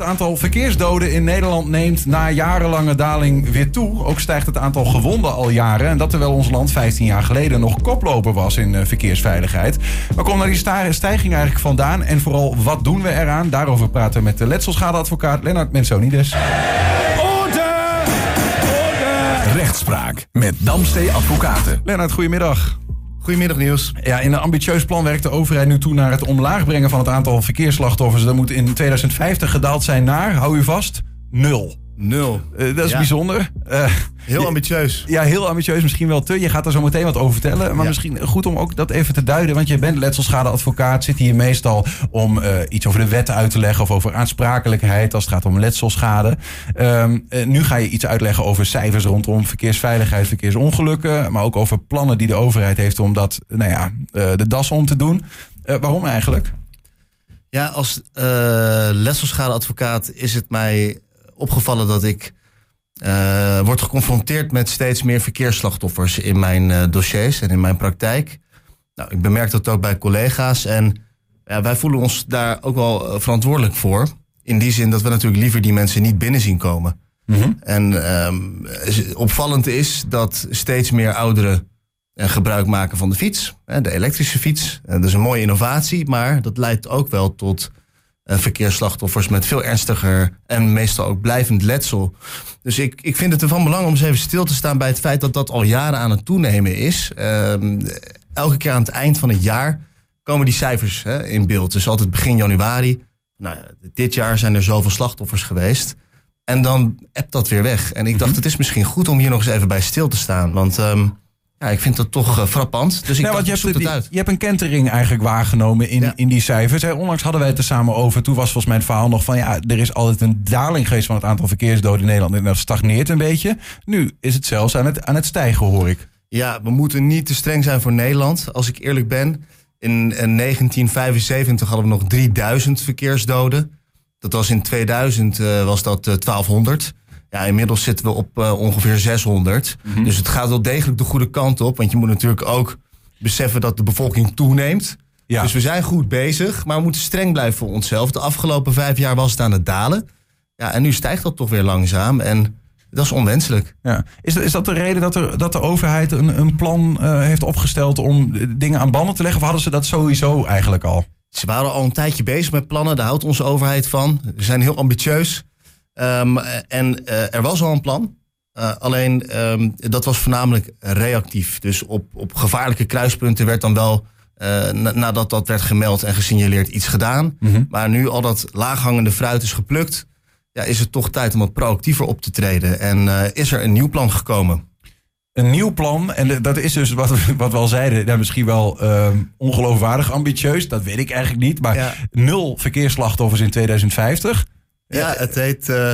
Het aantal verkeersdoden in Nederland neemt na jarenlange daling weer toe. Ook stijgt het aantal gewonden al jaren. En dat terwijl ons land 15 jaar geleden nog koploper was in uh, verkeersveiligheid. Waar komt nou die stijging eigenlijk vandaan? En vooral, wat doen we eraan? Daarover praten we met de letselschadeadvocaat Lennart Mensonides. Orde! Orde! Rechtspraak met Damstee Advocaten. Lennart, goedemiddag. Goedemiddag Niels. Ja, in een ambitieus plan werkt de overheid nu toe naar het omlaag brengen van het aantal verkeersslachtoffers. Dat moet in 2050 gedaald zijn naar, hou u vast, nul. Nul. Uh, dat is Ja. bijzonder. Uh, Heel ambitieus. ja, heel ambitieus, misschien wel te. Je gaat er zo meteen wat over vertellen. Maar Ja. misschien goed om ook dat even te duiden. Want je bent letselschadeadvocaat. Zit hier meestal om uh, iets over de wet uit te leggen. Of over aansprakelijkheid als het gaat om letselschade. Um, uh, nu ga je iets uitleggen over cijfers rondom verkeersveiligheid, verkeersongelukken. Maar ook over plannen die de overheid heeft om dat, nou ja, uh, de das om te doen. Uh, waarom eigenlijk? Ja, als uh, letselschadeadvocaat is het mij opgevallen dat ik uh, word geconfronteerd met steeds meer verkeersslachtoffers in mijn uh, dossiers en in mijn praktijk. Nou, ik bemerk dat ook bij collega's en ja, wij voelen ons daar ook wel uh, verantwoordelijk voor. In die zin dat we natuurlijk liever die mensen niet binnen zien komen. Mm -hmm. En um, opvallend is dat steeds meer ouderen gebruik maken van de fiets, de elektrische fiets. Dat is een mooie innovatie, maar dat leidt ook wel tot verkeersslachtoffers met veel ernstiger en meestal ook blijvend letsel. Dus ik, ik vind het ervan belang om eens even stil te staan bij het feit dat dat al jaren aan het toenemen is. Um, elke keer aan het eind van het jaar komen die cijfers hè, in beeld. Dus altijd begin januari. Nou, dit jaar zijn er zoveel slachtoffers geweest. En dan appt dat weer weg. En ik dacht, het is misschien goed om hier nog eens even bij stil te staan. Want um, ja, ik vind dat toch uh, frappant. Dus ik ja, dacht, je, hebt, het uit. je hebt een kentering eigenlijk waargenomen in, ja. in die cijfers. Onlangs hadden wij het er samen over. Toen was volgens mij het verhaal nog van... ja, er is altijd een daling geweest van het aantal verkeersdoden in Nederland. En dat stagneert een beetje. Nu is het zelfs aan het, aan het stijgen, hoor ik. Ja, we moeten niet te streng zijn voor Nederland. Als ik eerlijk ben, in, in 1975 hadden we nog 3000 verkeersdoden. Dat was in 2000 uh, was dat uh, 1200. Ja, inmiddels zitten we op uh, ongeveer 600. Mm -hmm. Dus het gaat wel degelijk de goede kant op. Want je moet natuurlijk ook beseffen dat de bevolking toeneemt. Ja. Dus we zijn goed bezig, maar we moeten streng blijven voor onszelf. De afgelopen vijf jaar was het aan het dalen. Ja, en nu stijgt dat toch weer langzaam. En dat is onwenselijk. Ja. Is, is dat de reden dat, er, dat de overheid een, een plan uh, heeft opgesteld om dingen aan banden te leggen? Of hadden ze dat sowieso eigenlijk al? Ze waren al een tijdje bezig met plannen. Daar houdt onze overheid van. We zijn heel ambitieus. Um, en uh, er was al een plan. Uh, alleen um, dat was voornamelijk reactief. Dus op, op gevaarlijke kruispunten werd dan wel, uh, na, nadat dat werd gemeld en gesignaleerd, iets gedaan. Mm -hmm. Maar nu al dat laaghangende fruit is geplukt, ja, is het toch tijd om wat proactiever op te treden. En is er een nieuw plan gekomen. Een nieuw plan, en dat is dus wat, wat we al zeiden, ja, misschien wel uh, ongeloofwaardig ambitieus, dat weet ik eigenlijk niet. Maar ja. nul verkeersslachtoffers in 2050. Ja, het heet uh,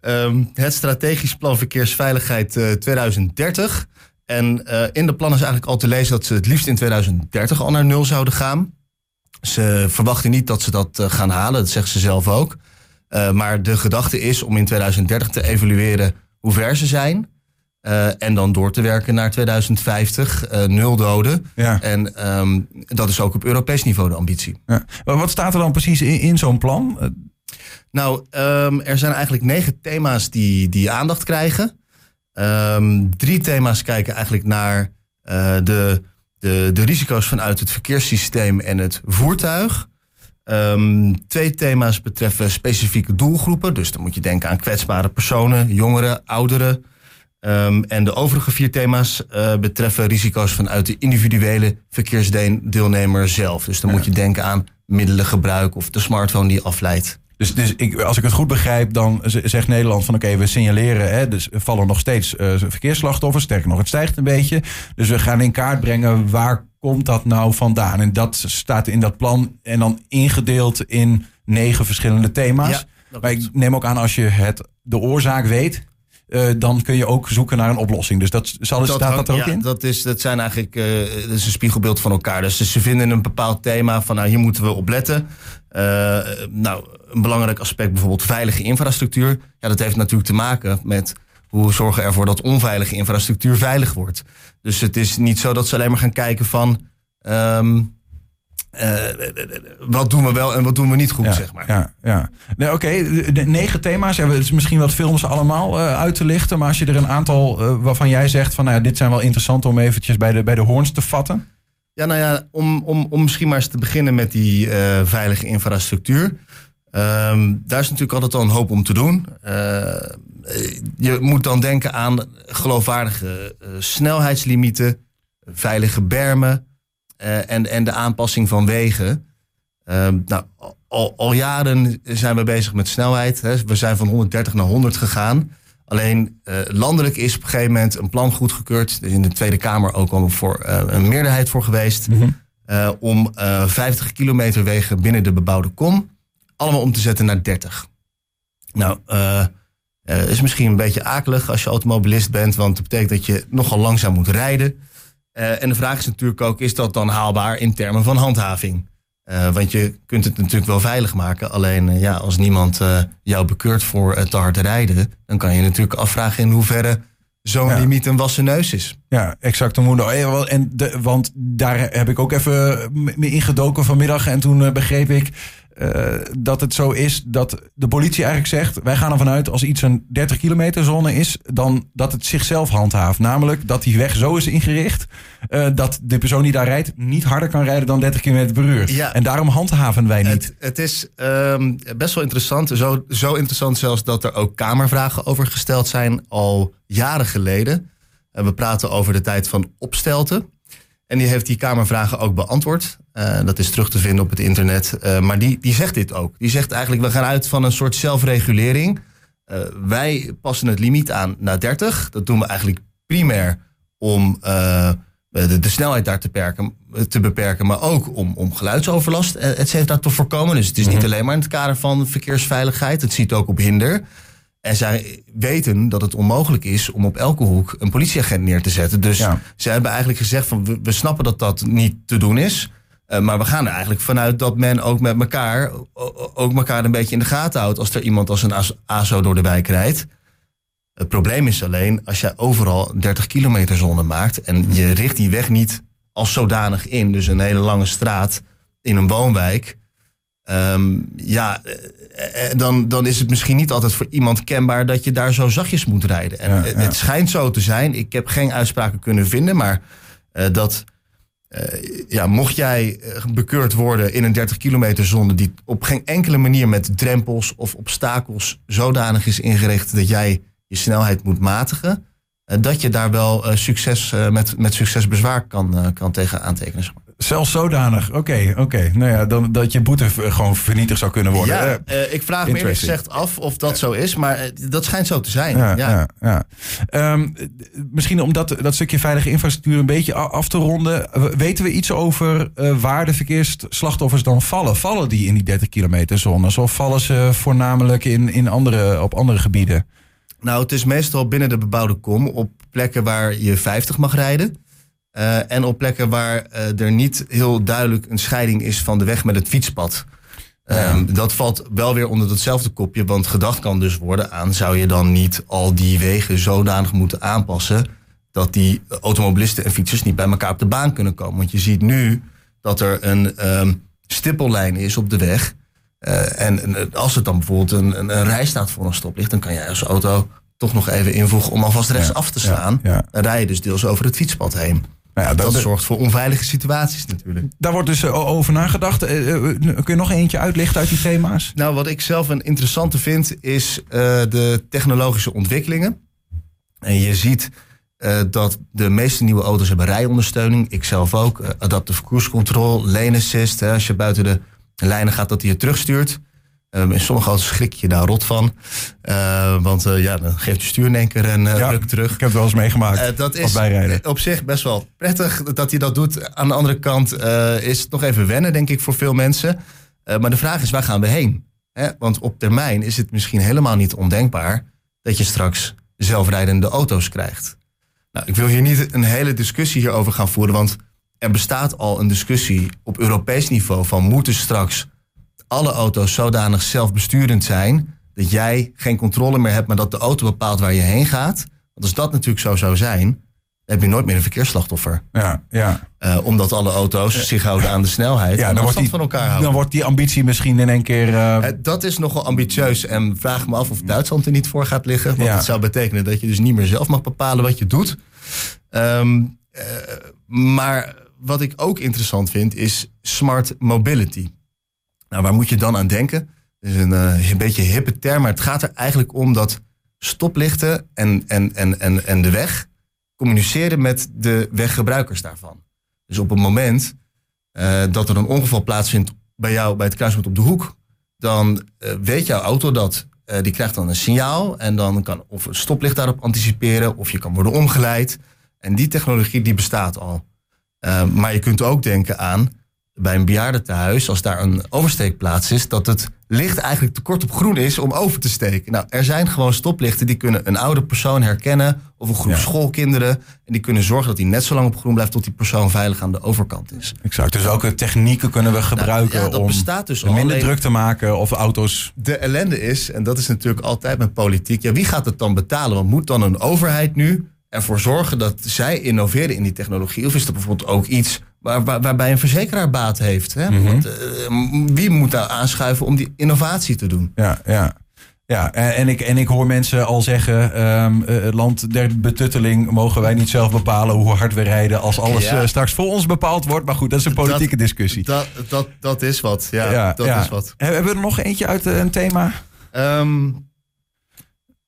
um, het strategisch plan verkeersveiligheid uh, 2030. En uh, in de plan is eigenlijk al te lezen dat ze het liefst in 2030 al naar nul zouden gaan. Ze verwachten niet dat ze dat gaan halen, dat zegt ze zelf ook. Maar de gedachte is om in 2030 te evalueren hoe ver ze zijn. Uh, en dan door te werken naar 2050, uh, nul doden. Ja. En um, dat is ook op Europees niveau de ambitie. Ja. Maar wat staat er dan precies in, in zo'n plan? Nou, um, er zijn eigenlijk negen thema's die, die aandacht krijgen. Um, drie thema's kijken eigenlijk naar uh, de, de, de risico's vanuit het verkeerssysteem en het voertuig. Um, twee thema's betreffen specifieke doelgroepen. Dus dan moet je denken aan kwetsbare personen, jongeren, ouderen. Um, en de overige vier thema's uh, betreffen risico's vanuit de individuele verkeersdeelnemer zelf. Dus dan ja. moet je denken aan middelengebruik of de smartphone die afleidt. Dus, dus ik, als ik het goed begrijp, dan zegt Nederland van oké, okay, we signaleren, hè, dus er vallen nog steeds uh, verkeersslachtoffers. Sterker nog, het stijgt een beetje. Dus we gaan in kaart brengen waar komt dat nou vandaan. En dat staat in dat plan en dan ingedeeld in negen verschillende thema's. Ja, maar ik neem ook aan als je het, de oorzaak weet, uh, dan kun je ook zoeken naar een oplossing. Dus dat, zal, dat staat dat er ook ja, in? Dat is, dat zijn eigenlijk uh, dat is een spiegelbeeld van elkaar. Dus ze vinden een bepaald thema van nou, hier moeten we op letten. Uh, nou, een belangrijk aspect bijvoorbeeld veilige infrastructuur. Ja, dat heeft natuurlijk te maken met hoe we zorgen ervoor dat onveilige infrastructuur veilig wordt. Dus het is niet zo dat ze alleen maar gaan kijken van um, wat doen we wel en wat doen we niet goed, ja, zeg maar. Ja, ja. Nee, Oké, de negen thema's. Het is misschien wat films allemaal uh, uit te lichten. Maar als je er een aantal uh, waarvan jij zegt van nou, ja, dit zijn wel interessant om eventjes bij de, bij de hoorns te vatten. Ja, nou ja, om, om, om misschien maar eens te beginnen met die veilige infrastructuur. Um, daar is natuurlijk altijd al een hoop om te doen. je moet dan denken aan geloofwaardige snelheidslimieten, veilige bermen en, en de aanpassing van wegen. Um, nou, al, al, jaren zijn we bezig met snelheid. Hè. We zijn van 130 naar 100 gegaan. Alleen uh, landelijk is op een gegeven moment een plan goedgekeurd. Er is in de Tweede Kamer ook al voor, uh, een meerderheid voor geweest. Mm -hmm. uh, om 50 kilometer wegen binnen de bebouwde kom allemaal om te zetten naar 30. Nou, is misschien een beetje akelig als je automobilist bent, want dat betekent dat je nogal langzaam moet rijden. En de vraag is natuurlijk ook, is dat dan haalbaar in termen van handhaving? Uh, want je kunt het natuurlijk wel veilig maken. Alleen uh, ja, als niemand jou bekeurt voor te hard rijden, dan kan je natuurlijk afvragen in hoeverre zo'n ja. limiet een wassen neus is. Ja, exact. En de, want daar heb ik ook even mee ingedoken vanmiddag. En toen begreep ik uh, dat het zo is dat de politie eigenlijk zegt: wij gaan ervan uit als iets een 30 kilometer zone is, dan dat het zichzelf handhaaft. Namelijk dat die weg zo is ingericht uh, dat de persoon die daar rijdt niet harder kan rijden dan 30 km per uur. Ja, en daarom handhaven wij niet. Het, het is um, best wel interessant. Zo, zo interessant zelfs dat er ook kamervragen over gesteld zijn al jaren geleden. Uh, we praten over de tijd van opstelten. En die heeft die Kamervragen ook beantwoord. Uh, dat is terug te vinden op het internet. Uh, maar die, die zegt dit ook. Die zegt eigenlijk, we gaan uit van een soort zelfregulering. Uh, wij passen het limiet aan naar 30. Dat doen we eigenlijk primair om de, de, snelheid daar te, perken, te beperken. Maar ook om, om geluidsoverlast, et cetera, te voorkomen. Dus het is niet alleen maar in het kader van verkeersveiligheid. Het ziet ook op hinder. En zij weten dat het onmogelijk is om op elke hoek een politieagent neer te zetten. Dus ja. ze hebben eigenlijk gezegd van we, we, snappen dat dat niet te doen is. Uh, maar we gaan er eigenlijk vanuit dat men ook met elkaar, ook elkaar een beetje in de gaten houdt als er iemand als een ASO door de wijk rijdt. Het probleem is alleen als je overal 30 kilometer zone maakt en je richt die weg niet als zodanig in, dus een hele lange straat in een woonwijk. Um, ja, dan, dan is het misschien niet altijd voor iemand kenbaar dat je daar zo zachtjes moet rijden. En ja, ja. het schijnt zo te zijn. Ik heb geen uitspraken kunnen vinden, maar uh, dat. Uh, ja, mocht jij bekeurd worden in een 30 kilometer zone die op geen enkele manier met drempels of obstakels zodanig is ingericht dat jij je snelheid moet matigen, dat je daar wel succes, met, met succes bezwaar kan, kan tegen aantekenen. Zeg maar. Zelfs zodanig. Oké, okay, oké. Okay. Nou ja, dan, dat je boete gewoon vernietigd zou kunnen worden. Ja, uh, ik vraag me eerlijk gezegd af of dat zo is, maar dat schijnt zo te zijn. Ja, ja. ja, ja. Um, misschien om dat, dat stukje veilige infrastructuur een beetje af te ronden. Weten we iets over uh, waar de verkeersslachtoffers dan vallen? Vallen die in die 30 kilometer zones of vallen ze voornamelijk in, in andere, op andere gebieden? Nou, het is meestal binnen de bebouwde kom op plekken waar je 50 mag rijden. Uh, en op plekken waar uh, er niet heel duidelijk een scheiding is van de weg met het fietspad. Ja. Um, dat valt wel weer onder datzelfde kopje, want gedacht kan dus worden aan zou je dan niet al die wegen zodanig moeten aanpassen dat die automobilisten en fietsers niet bij elkaar op de baan kunnen komen. Want je ziet nu dat er een um, stippellijn is op de weg. Uh, en als het dan bijvoorbeeld een, een, een rij staat voor een stoplicht, dan kan jij als auto toch nog even invoegen om alvast rechts ja. af te slaan. Ja. Dan rij je dus deels over het fietspad heen. Nou dat, zorgt voor onveilige situaties natuurlijk. Daar wordt dus over nagedacht. kun je nog eentje uitlichten uit die thema's? Nou, wat ik zelf een interessante vind, is uh, de technologische ontwikkelingen. En je ziet uh, dat de meeste nieuwe auto's hebben rijondersteuning. Ik zelf ook. Uh, adaptive cruise control, lane assist. Hè, als je buiten de lijnen gaat, dat hij je terugstuurt. Um, in sommige auto's schrik je daar rot van. Uh, want uh, ja, dan geeft je stuur in één keer een uh, ja, druk terug. Ik heb het wel eens meegemaakt. dat is op zich best wel prettig dat hij dat doet. Aan de andere kant is het nog even wennen, denk ik, voor veel mensen. maar de vraag is, waar gaan we heen? Hè? Want op termijn is het misschien helemaal niet ondenkbaar dat je straks zelfrijdende auto's krijgt. Nou, ik wil hier niet een hele discussie hierover gaan voeren, want er bestaat al een discussie op Europees niveau van moeten straks alle auto's zodanig zelfbesturend zijn dat jij geen controle meer hebt, maar dat de auto bepaalt waar je heen gaat. Want als dat natuurlijk zo zou zijn, heb je nooit meer een verkeersslachtoffer. Ja, ja. Uh, omdat alle auto's zich houden aan de snelheid ja, en dan wordt afstand die, van elkaar houden. Dan wordt die ambitie misschien in één keer... Uh... Uh, dat is nogal ambitieus en vraag me af of Duitsland er niet voor gaat liggen. Want Ja. dat zou betekenen dat je dus niet meer zelf mag bepalen wat je doet. Ehm, eh, maar wat ik ook interessant vind is smart mobility. Nou, waar moet je dan aan denken? Dat is een, eh, een beetje hippe term, maar het gaat er eigenlijk om dat stoplichten en, en, en, en, en de weg communiceren met de weggebruikers daarvan. Dus op het moment eh, dat er een ongeval plaatsvindt bij jou bij het kruispunt op de hoek, dan eh, weet jouw auto dat. Eh, die krijgt dan een signaal en dan kan of een stoplicht daarop anticiperen of je kan worden omgeleid. En die technologie die bestaat al. Eh, maar je kunt ook denken aan bij een bejaardentehuis, als daar een oversteekplaats is, dat het licht eigenlijk te kort op groen is om over te steken. Nou, er zijn gewoon stoplichten die kunnen een oude persoon herkennen of een groep Ja. schoolkinderen. En die kunnen zorgen dat hij net zo lang op groen blijft tot die persoon veilig aan de overkant is. Exact. Dus welke technieken kunnen we gebruiken ja, dat om bestaat dus minder Alleen- druk te maken of auto's... De ellende is, en dat is natuurlijk altijd met politiek, ja, wie gaat het dan betalen? Want moet dan een overheid nu ervoor zorgen dat zij innoveren in die technologie? Of is er bijvoorbeeld ook iets waar, waar- waarbij een verzekeraar baat heeft? Hè? Mhm. Want, eh, wie moet daar aanschuiven om die innovatie te doen? Ja, ja. Ja, en en ik, en ik hoor mensen al zeggen, ehm, eh, het land der betutteling mogen wij niet zelf bepalen hoe hard we rijden als alles Ja. eh, straks voor ons bepaald wordt. Maar goed, dat is een politieke discussie. Dat, dat, dat is wat. Ja, dat ja. is wat. Hebben we er nog eentje uit eh, een thema? Ehm,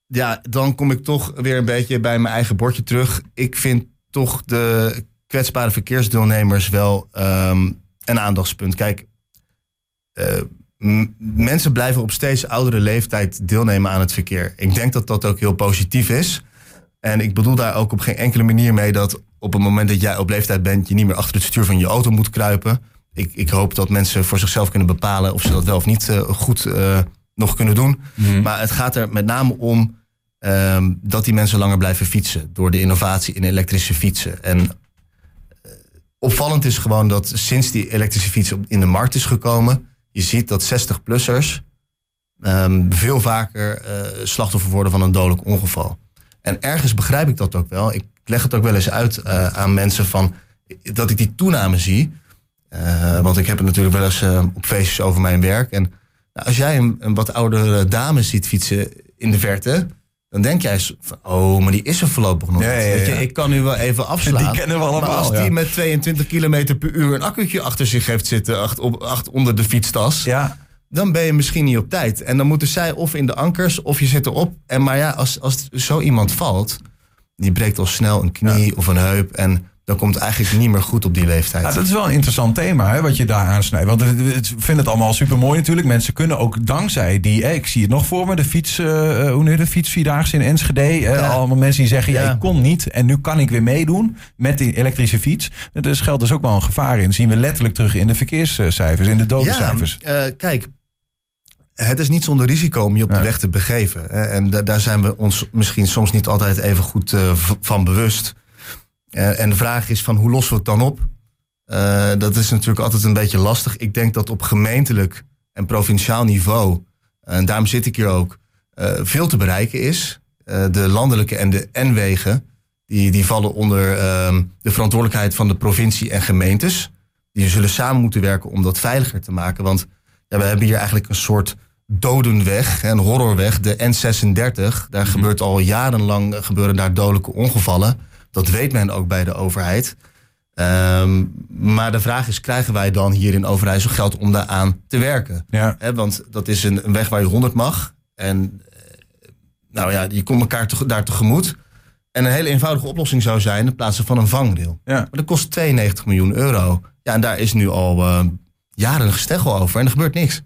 ja, dan kom ik toch weer een beetje bij mijn eigen bordje terug. Ik vind toch de kwetsbare verkeersdeelnemers wel ehm, een aandachtspunt. Kijk, eh, mensen blijven op steeds oudere leeftijd deelnemen aan het verkeer. Ik denk dat dat ook heel positief is. En ik bedoel daar ook op geen enkele manier mee dat op het moment dat jij op leeftijd bent, je niet meer achter het stuur van je auto moet kruipen. Ik, ik hoop dat mensen voor zichzelf kunnen bepalen of ze dat wel of niet eh, goed eh, nog kunnen doen. Maar het gaat er met name om ehm, dat die mensen langer blijven fietsen door de innovatie in elektrische fietsen. En eh, opvallend is gewoon dat sinds die elektrische fiets in de markt is gekomen, je ziet dat 60-plussers ehm, veel vaker eh, slachtoffer worden van een dodelijk ongeval. En ergens begrijp ik dat ook wel. Ik leg het ook wel eens uit eh, aan mensen van dat ik die toename zie. Want ik heb het natuurlijk wel eens op feestjes over mijn werk. En nou, als jij een wat oudere dame ziet fietsen in de verte, dan denk jij van, oh, maar die is er voorlopig nog Ja, niet. ja, ja. ik kan nu wel even afslaan. Die kennen we allemaal, Maar als die ja. met 22 km per uur een accu'tje achter zich heeft zitten, acht, op, acht onder de fietstas, Ja, dan ben je misschien niet op tijd. En dan moeten zij of in de ankers of je zit erop. En maar ja, als, als zo iemand valt, die breekt al snel een knie of een heup. En dan komt eigenlijk niet meer goed op die leeftijd. Ja, dat is wel een interessant thema hè, wat je daar aansnijdt. Want ik vind het allemaal super mooi natuurlijk. Mensen kunnen ook dankzij die, ik zie het nog voor me, de fiets, eh, eh, hoe je de fietsvierdaagse in Enschede. hè, allemaal mensen die zeggen, ja. Ja. ik kon niet en nu kan ik weer meedoen met die elektrische fiets. Er geldt dus ook wel een gevaar in. Dat zien we letterlijk terug in de verkeerscijfers, in de dodencijfers. Ja, eh, kijk, het is niet zonder risico om je op de weg te begeven. En da- daar zijn we ons misschien soms niet altijd even goed eh, van bewust. Eh, en de vraag is van hoe lossen we het dan op? Eh, dat is natuurlijk altijd een beetje lastig. Ik denk dat op gemeentelijk en provinciaal niveau, en daarom zit ik hier ook, eh, veel te bereiken is. Eh, de landelijke en de N-wegen, die, die vallen onder ehm, de verantwoordelijkheid van de provincie en gemeentes. Die zullen samen moeten werken om dat veiliger te maken. Want ja, we hebben hier eigenlijk een soort dodenweg, een horrorweg, de N36. Daar gebeurt al jarenlang eh, gebeuren daar dodelijke ongevallen. Dat weet men ook bij de overheid. Ehm, maar de vraag is, krijgen wij dan hier in Overijssel geld om daaraan te werken? Ja. Want dat is een, een weg waar je 100 mag. En eh, nou ja, je komt elkaar te- daar tegemoet. En een hele eenvoudige oplossing zou zijn in plaats van een vangrail. Ja. Maar dat kost 92 miljoen euro. Ja, en daar is nu al eh, jaren een gesteggel over en er gebeurt niks.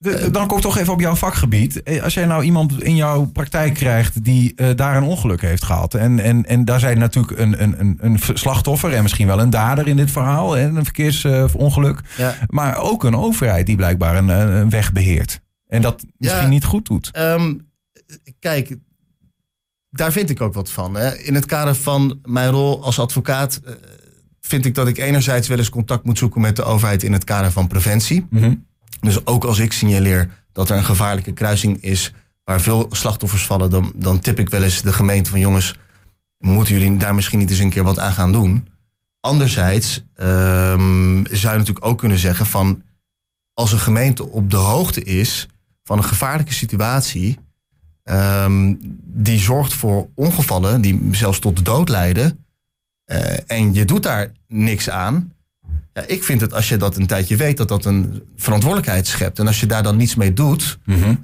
De- dan kom ik toch even op jouw vakgebied. Eh, Als jij nou iemand in jouw praktijk krijgt die eh, daar een ongeluk heeft gehad. En, en, en daar zijn natuurlijk een, een, een, een slachtoffer en misschien wel een dader in dit verhaal. En een verkeersongeluk. Ja. Maar ook een overheid die blijkbaar een, een een weg beheert. En dat misschien Ja. niet goed doet. Ehm, kijk, daar vind ik ook wat van. Hè. In het kader van mijn rol als advocaat eh, vind ik dat ik enerzijds wel eens contact moet zoeken met de overheid in het kader van preventie. Mhm. Dus ook als ik signaleer dat er een gevaarlijke kruising is waar veel slachtoffers vallen, dan, dan tip ik wel eens de gemeente van jongens, Moeten jullie daar misschien niet eens een keer wat aan gaan doen? Anderzijds ehm, zou je natuurlijk ook kunnen zeggen van... als een gemeente op de hoogte is van een gevaarlijke situatie... ehm, die zorgt voor ongevallen die zelfs tot de dood leiden... eh, en je doet daar niks aan... Ja, ik vind het als je dat een tijdje weet dat dat een verantwoordelijkheid schept. En als je daar dan niets mee doet,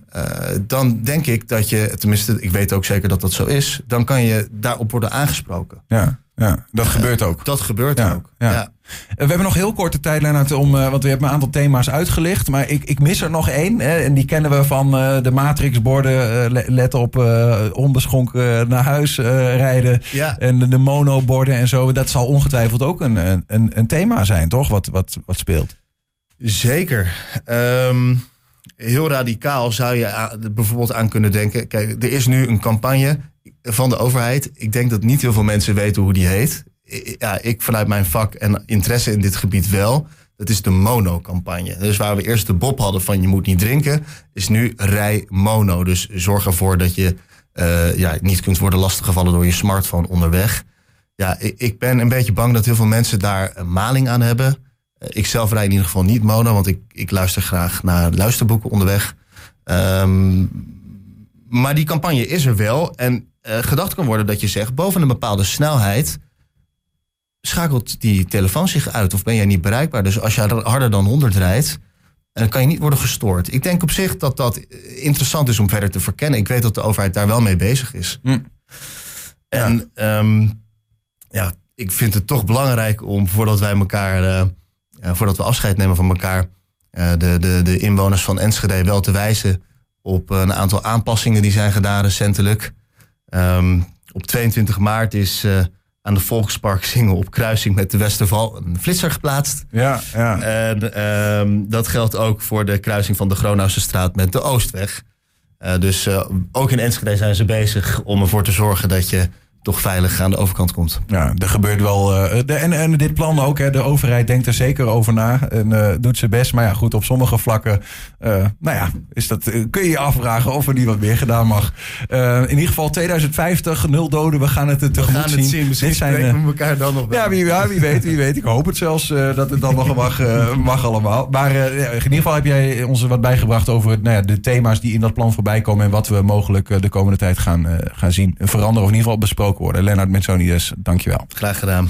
eh, dan denk ik dat je, tenminste, ik weet ook zeker dat dat zo is, dan kan je daarop worden aangesproken. Ja, ja dat gebeurt ook. Dat gebeurt Ja, ook. ja. Eh, We hebben nog heel korte tijd, Lennart, om, eh, want we hebben een aantal thema's uitgelicht. Maar ik, ik mis er nog één. Hè, en die kennen we van eh, de Matrix-borden. le- let op, eh, onbeschonken naar huis rijden. Ja. En de, de monoborden en zo. Dat zal ongetwijfeld ook een, een, een, thema zijn, toch? Wat, wat, wat speelt. Zeker. Ehm, heel radicaal zou je bijvoorbeeld aan kunnen denken. Kijk, er is nu een campagne van de overheid. Ik denk dat niet heel veel mensen weten hoe die heet. Ja, ik vanuit mijn vak en interesse in dit gebied wel. Dat is de mono-campagne. Dus waar we eerst de Bob hadden van je moet niet drinken, is nu rij mono. Dus zorg ervoor dat je eh, ja, niet kunt worden lastiggevallen door je smartphone onderweg. Ja, ik, ik ben een beetje bang dat heel veel mensen daar een maling aan hebben. Eh, Ik zelf rijd in ieder geval niet mono, want ik, ik luister graag naar luisterboeken onderweg. Ehm, maar die campagne is er wel. En eh, gedacht kan worden dat je zegt, boven een bepaalde snelheid schakelt die telefoon zich uit of ben jij niet bereikbaar. Dus als je harder dan 100 rijdt, dan kan je niet worden gestoord. Ik denk op zich dat dat interessant is om verder te verkennen. Ik weet dat de overheid daar wel mee bezig is. Hm. En ehm, ja, ik vind het toch belangrijk om voordat wij elkaar, eh, eh, voordat we afscheid nemen van elkaar, eh, de, de, de inwoners van Enschede wel te wijzen op een aantal aanpassingen die zijn gedaan recentelijk. Ehm, op 22 maart is aan de Volksparksingel op kruising met de Westerval een flitser geplaatst. Ja, ja. En ehm, dat geldt ook voor de kruising van de Gronauwse straat met de Oostweg. Eh, dus eh, ook in Enschede zijn ze bezig om ervoor te zorgen dat je toch veilig aan de overkant komt. Ja, er gebeurt wel. eh, de, en, en dit plan ook. Hè, de overheid denkt er zeker over na. En eh, doet zijn best. Maar ja, goed, op sommige vlakken. eh, nou ja, is dat, kun je je afvragen of er niet wat meer gedaan mag. Eh, in ieder geval 2050, nul doden. We gaan het eh, tegemoet zien. Dit zijn, eh, elkaar dan nog ja, wie, ja, wie weet, wie weet. Ik hoop het zelfs eh, dat het dan nog mag, mag allemaal. Maar eh, in ieder geval heb jij ons wat bijgebracht over het, nou ja, de thema's die in dat plan voorbij komen. En wat we mogelijk de komende tijd gaan, eh, gaan zien. Veranderen of in ieder geval worden. Lennart Metsonides, dankjewel. Graag gedaan.